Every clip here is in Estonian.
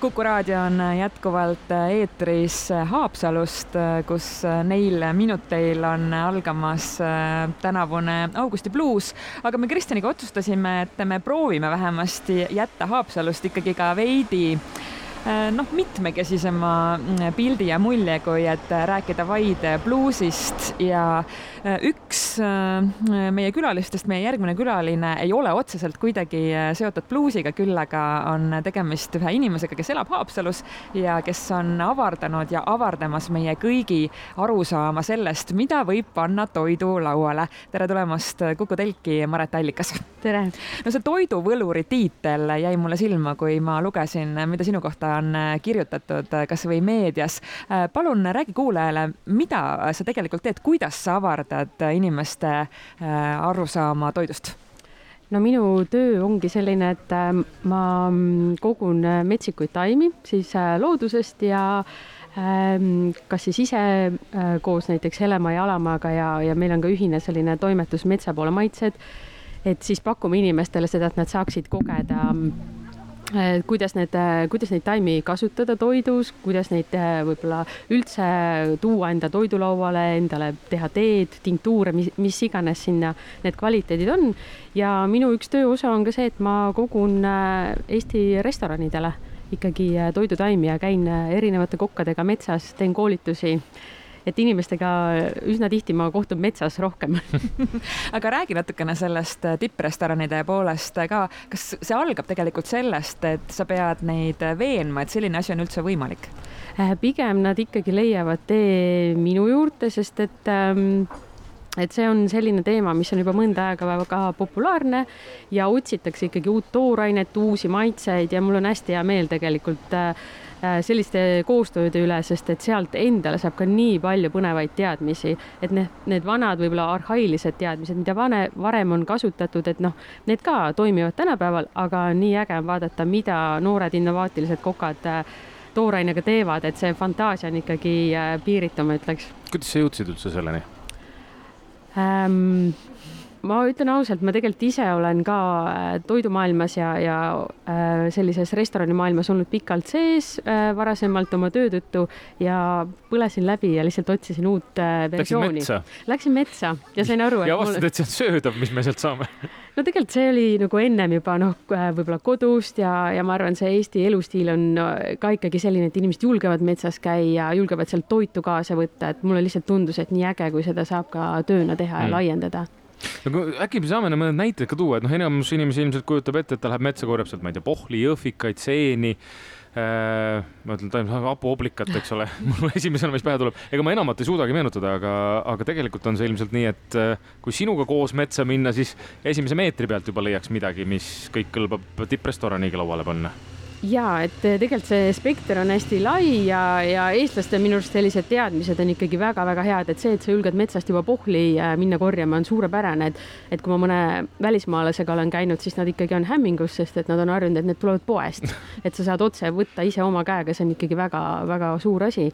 kuku raadio on jätkuvalt eetris Haapsalust, kus neil minuteil on algamas tänavune Augusti bluus. aga me Kristjaniga otsustasime, et me proovime vähemasti jätta Haapsalust ikkagi ka veidi Äh, noh, mitmekesisema pildi ja mulje, kui et rääkida vaid bluusist ja äh, üks meie külalistest, meie järgmine külaline ei ole otseselt kuidagi seotud bluusiga, küll aga on tegemist ühe inimesega, kes elab Haapsalus ja kes on avardanud ja avardamas meie kõigi arusaama sellest, mida võib panna toidulauale. tere tulemast Kuku telki, Maret Allikas. tere. no see toiduvõluri tiitel jäi mulle silma, kui ma lugesin, mida sinu kohta on äh, kirjutatud äh, kasvõi meedias. Äh, palun räägi kuulajale, mida sa tegelikult teed, kuidas sa avardad inimeste arusaama toidust? no minu töö ongi selline, et ma mm, kogun metsikuid taimi siis loodusest ja ähm, kas siis ise koos näiteks Helema ja Alamaaga ja, ja meil on ka ühine selline toimetus Metsa poole maitsed. et siis pakume inimestele seda, et nad saaksid kogeda mm, Äh, kuidas need, äh, kuidas neid taimi kasutada toidus, kuidas neid äh, võib-olla üldse tuua enda toidulauale, endale teha teed, tinktuure, mis, mis iganes sinna need kvaliteedid on. ja minu üks tööosa on ka see, et ma kogun Eesti restoranidele ikkagi toidutaimi ja käin erinevate kokkadega metsas, teen koolitusi et inimestega üsna tihti ma kohtun metsas rohkem aga räägi natukene sellest äh, tipprestoranide poolest ka, kas see algab tegelikult sellest, et sa pead neid veenma, et selline asi on üldse võimalik? Äh, pigem nad ikkagi leiavad tee minu juurde, sest et ähm, et see on selline teema, mis on juba mõnda aega väga populaarne ja otsitakse ikkagi uut toorainet, uusi maitseid ja mul on hästi hea meel tegelikult äh, Äh, selliste koostööde üle, sest et sealt endale saab ka nii palju põnevaid teadmisi, et need, need vanad, võib-olla arhailised teadmised, mida vane, varem on kasutatud, et noh, need ka toimivad tänapäeval, aga nii äge on vaadata, mida noored innovaatilised kokad äh, toorainega teevad, et see fantaasia on ikkagi äh, piiritu, ma ütleks. kuidas sa jõudsid üldse selleni ähm,? Ma ütlen ausalt, ma tegelikult ise olen ka äh, toidumaailmas ja, ja äh, sellises restoranimaailmas olnud pikalt sees äh, varasemalt oma töö tõttu ja põlesin läbi ja lihtsalt otsisin uut versiooni. Läksin metsa ja sain aru. ja avastasid mulle..., et see on söödav, mis me sealt saame no tegelikult see oli nagu ennem juba noh, võib-olla kodust ja, ja ma arvan, see Eesti elustiil on ka ikkagi selline, et inimesed julgevad metsas käia, julgevad sealt toitu kaasa võtta, et mulle lihtsalt tundus, et nii äge, kui seda saab ka tööna teha mm. ja laiendada no äkki me saame mõned näited ka tuua, et noh, enamus inimesi ilmselt kujutab ette, et ta läheb metsa, korjab sealt, ma ei tea, pohli, jõhvikaid, seeni äh,. ma ütlen, ta on hapooblikat, eks ole mul esimesena, mis pähe tuleb, ega ma enamat ei suudagi meenutada, aga, aga tegelikult on see ilmselt nii, et äh, kui sinuga koos metsa minna, siis esimese meetri pealt juba leiaks midagi, mis kõik kõlbab tipprestoraniga lauale panna ja et eh, tegelikult see spekter on hästi lai ja, ja eestlaste minu arust sellised teadmised on ikkagi väga-väga head, et see, et sa julged metsast juba pohli eh, minna korjama, on suurepärane, et et kui ma mõne välismaalasega olen käinud, siis nad ikkagi on hämmingus, sest et nad on harjunud, et need tulevad poest, et sa saad otse võtta ise oma käega, see on ikkagi väga-väga suur asi.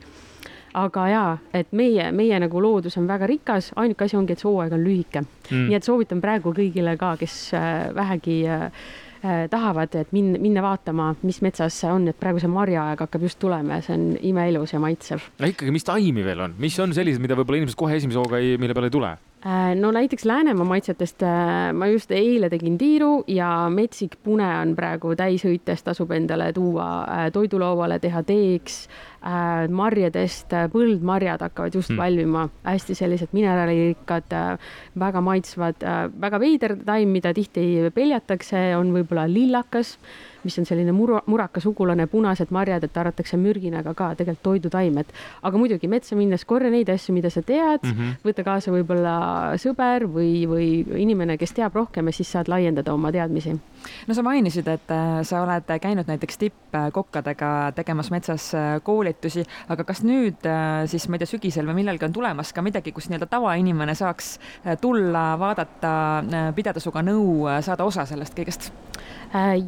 Aga jaa, et meie, meie nagu loodus on väga rikas, ainuke asi ongi, et see hooaeg on lühike. Mm.. nii et soovitan praegu kõigile ka, kes eh, vähegi äh, Äh, tahavad, et minna, minna vaatama, mis metsas on, et praegu see marjaaeg hakkab just tulema ja see on imeilus ja maitsev. no ikkagi, mis taimi veel on, mis on sellised, mida võib-olla inimesed kohe esimese hooga ei, mille peale ei tule? Äh, no näiteks Läänemaa maitsetest äh, ma just eile tegin tiiru ja metsik pune on praegu täisõites, tasub endale tuua toidulauale, teha teeks äh, marjadest, äh, põldmarjad hakkavad just mm. valmima, hästi sellised mineraalirikkad äh,, väga maitsvad äh,, väga veider taim, mida tihti peljatakse, on võib-olla lillakas mis on selline mura, muraka sugulane, punased marjad, et arvatakse mürginaga ka tegelikult toidutaimed. aga muidugi metsa minnes korja neid asju, mida sa tead mm, -hmm. võta kaasa võib-olla sõber või, või inimene, kes teab rohkem ja siis saad laiendada oma teadmisi. no sa mainisid, et äh, sa oled käinud näiteks tippkokkadega tegemas metsas äh, koolitusi, aga kas nüüd äh, siis, ma ei tea, sügisel või millalgi on tulemas ka midagi, kus nii-öelda tavainimene saaks tulla, vaadata, pidada sinuga nõu, saada osa sellest kõigest?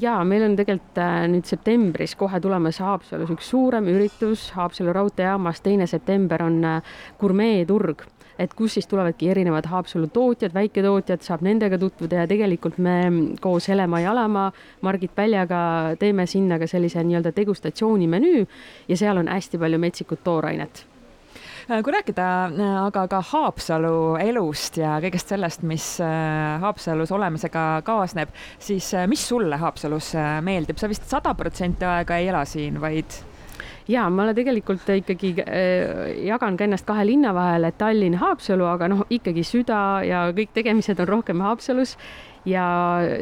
ja meil on tegelikult tegelikult äh, nüüd septembris kohe tulemas Haapsalus üks suurem üritus Haapsalu raudteejaamas, teine september on äh, gurmeeturg et kus siis tulevadki erinevad Haapsalu tootjad, väiketootjad, saab nendega tutvuda ja tegelikult me koos Helema Jalamaa, Margit Päljaga teeme sinna ka sellise nii-öelda degustatsioonimenüü ja seal on hästi palju metsikut toorainet kui rääkida äh, aga ka Haapsalu elust ja kõigest sellest, mis äh, Haapsalus olemisega kaasneb, siis mis sulle Haapsalus meeldib, sa vist sada protsenti aega ei ela siin, vaid? Ja ma tegelikult ikkagi äh, jagan ka ennast kahe linna vahel, et Tallinn, Haapsalu, aga noh, ikkagi süda ja kõik tegemised on rohkem Haapsalus. Ja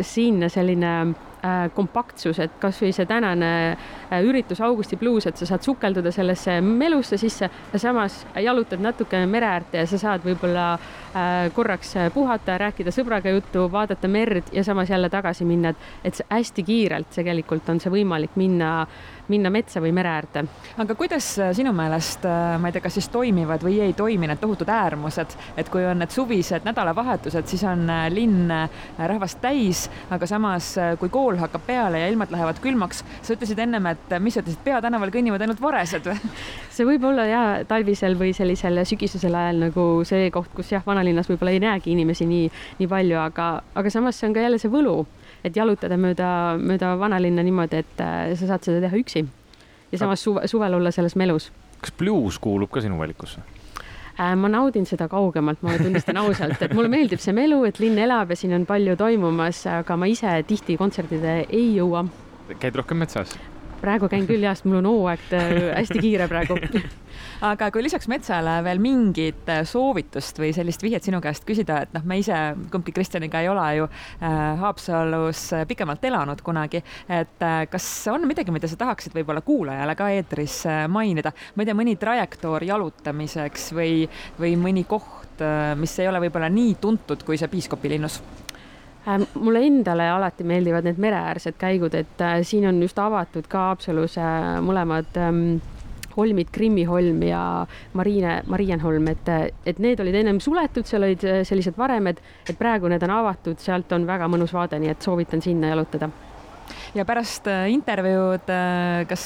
siin selline Äh, kompaktsus, et kasvõi see tänane äh, üritus Augusti bluus, et sa saad sukelduda sellesse melusse sisse ja samas jalutad natukene mere äärde ja sa saad võib-olla äh, korraks puhata, rääkida sõbraga juttu, vaadata merd ja samas jälle tagasi minna, et, et hästi kiirelt tegelikult on see võimalik minna minna metsa või mere äärde. aga kuidas sinu meelest, ma ei tea, kas siis toimivad või ei toimi need tohutud äärmused, et kui on need suvised nädalavahetused, siis on linn rahvast täis, aga samas kui kool kool hakkab peale ja ilmad lähevad külmaks. sa ütlesid ennem, et mis sa ütlesid, peatänaval kõnnivad ainult varesed või? see võib olla ja talvisel või sellisel sügisesel ajal nagu see koht, kus jah, vanalinnas võib-olla ei näegi inimesi nii, nii palju, aga, aga samas see on ka jälle see võlu, et jalutada mööda, mööda vanalinna niimoodi, et äh, sa saad seda teha üksi. ja samas suve, suvel olla selles melus. kas bluus kuulub ka sinu valikusse? Äh, ma naudin seda kaugemalt, ma tunnistan ausalt, et mulle meeldib see melu, et linn elab ja siin on palju toimumas, aga ma ise tihti kontserdile ei jõua. käid rohkem metsas? Praegu käin küll jah, sest mul on hooaeg hästi kiire praegu. Aga kui lisaks metsale veel mingit äh, soovitust või sellist vihjet sinu käest küsida, et noh, me ise kumbki Kristjaniga ei ole ju äh, Haapsalus pikemalt elanud kunagi, et äh, kas on midagi, mida sa tahaksid võib-olla kuulajale ka eetris mainida, ma ei tea, mõni trajektoor jalutamiseks või, või mõni koht, mis ei ole võib-olla nii tuntud kui see Piiskopi linnus mulle endale alati meeldivad need mereäärsed käigud, et äh, siin on just avatud ka Haapsalus äh, mõlemad ähm, holmid, Krimmi holm ja Mariine, Marienholm, et, et need olid ennem suletud, seal olid sellised varemed, et praegu need on avatud, sealt on väga mõnus vaade, nii et soovitan sinna jalutada ja pärast intervjuud, kas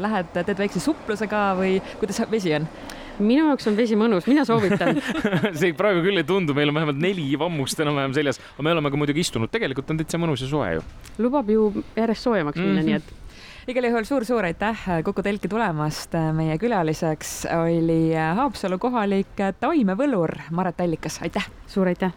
lähed, teed väikse supluse ka või kuidas vesi on? Minu jaoks on vesi mõnus, mina soovitan see praegu küll ei tundu, meil on vähemalt neli vammust enam-vähem seljas, aga me oleme ka muidugi istunud, tegelikult on täitsa mõnus ja soe ju. lubab ju järjest soojemaks minna mm, -hmm. nii et igal juhul suur-suur aitäh Kuku telki tulemast. meie külaliseks oli Haapsalu kohalik taimevõlur Maret Allikas, aitäh. suur aitäh.